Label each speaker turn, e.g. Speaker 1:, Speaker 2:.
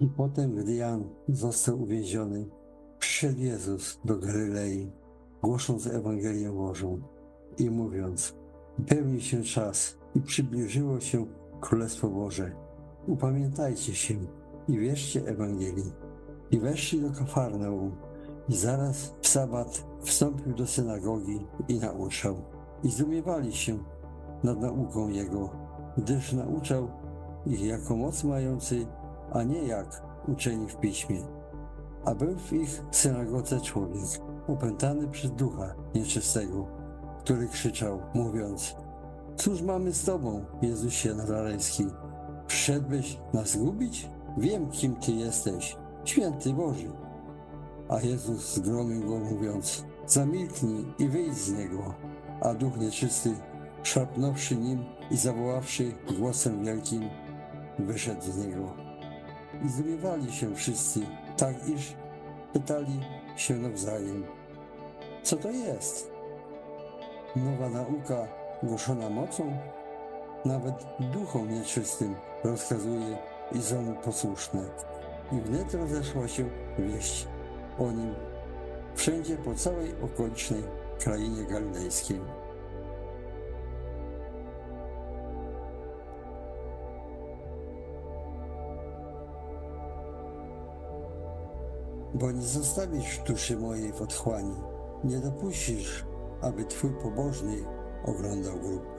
Speaker 1: I potem, gdy Jan został uwięziony, przyszedł Jezus do Galilei, głosząc Ewangelię Bożą i mówiąc: Pełni się czas i przybliżyło się Królestwo Boże. Upamiętajcie się i wierzcie Ewangelii. I weszli do Kafarnaum i zaraz w sabat wstąpił do synagogi i nauczał. I zdumiewali się nad nauką Jego, gdyż nauczał ich jako moc mający, a nie jak uczeni w piśmie. A był w ich synagodze człowiek, opętany przez ducha nieczystego, który krzyczał, mówiąc: Cóż mamy z Tobą, Jezusie Nazarejski? Przyszedłeś nas zgubić? Wiem, kim Ty jesteś, święty Boży. A Jezus zgromił go, mówiąc: Zamilknij i wyjdź z niego. A duch nieczysty, szarpnąwszy nim i zawoławszy głosem wielkim, wyszedł z niego. I zdumiewali się wszyscy, tak iż pytali się nawzajem: Co to jest? Nowa nauka głoszona mocą? Nawet duchom nieczystym rozkazuje i są posłuszne. I wnet rozeszła się wieść o nim wszędzie po całej okolicznej krainie galilejskiej. Bo nie zostawisz duszy mojej w otchłani, nie dopuścisz, aby Twój pobożny oglądał grób.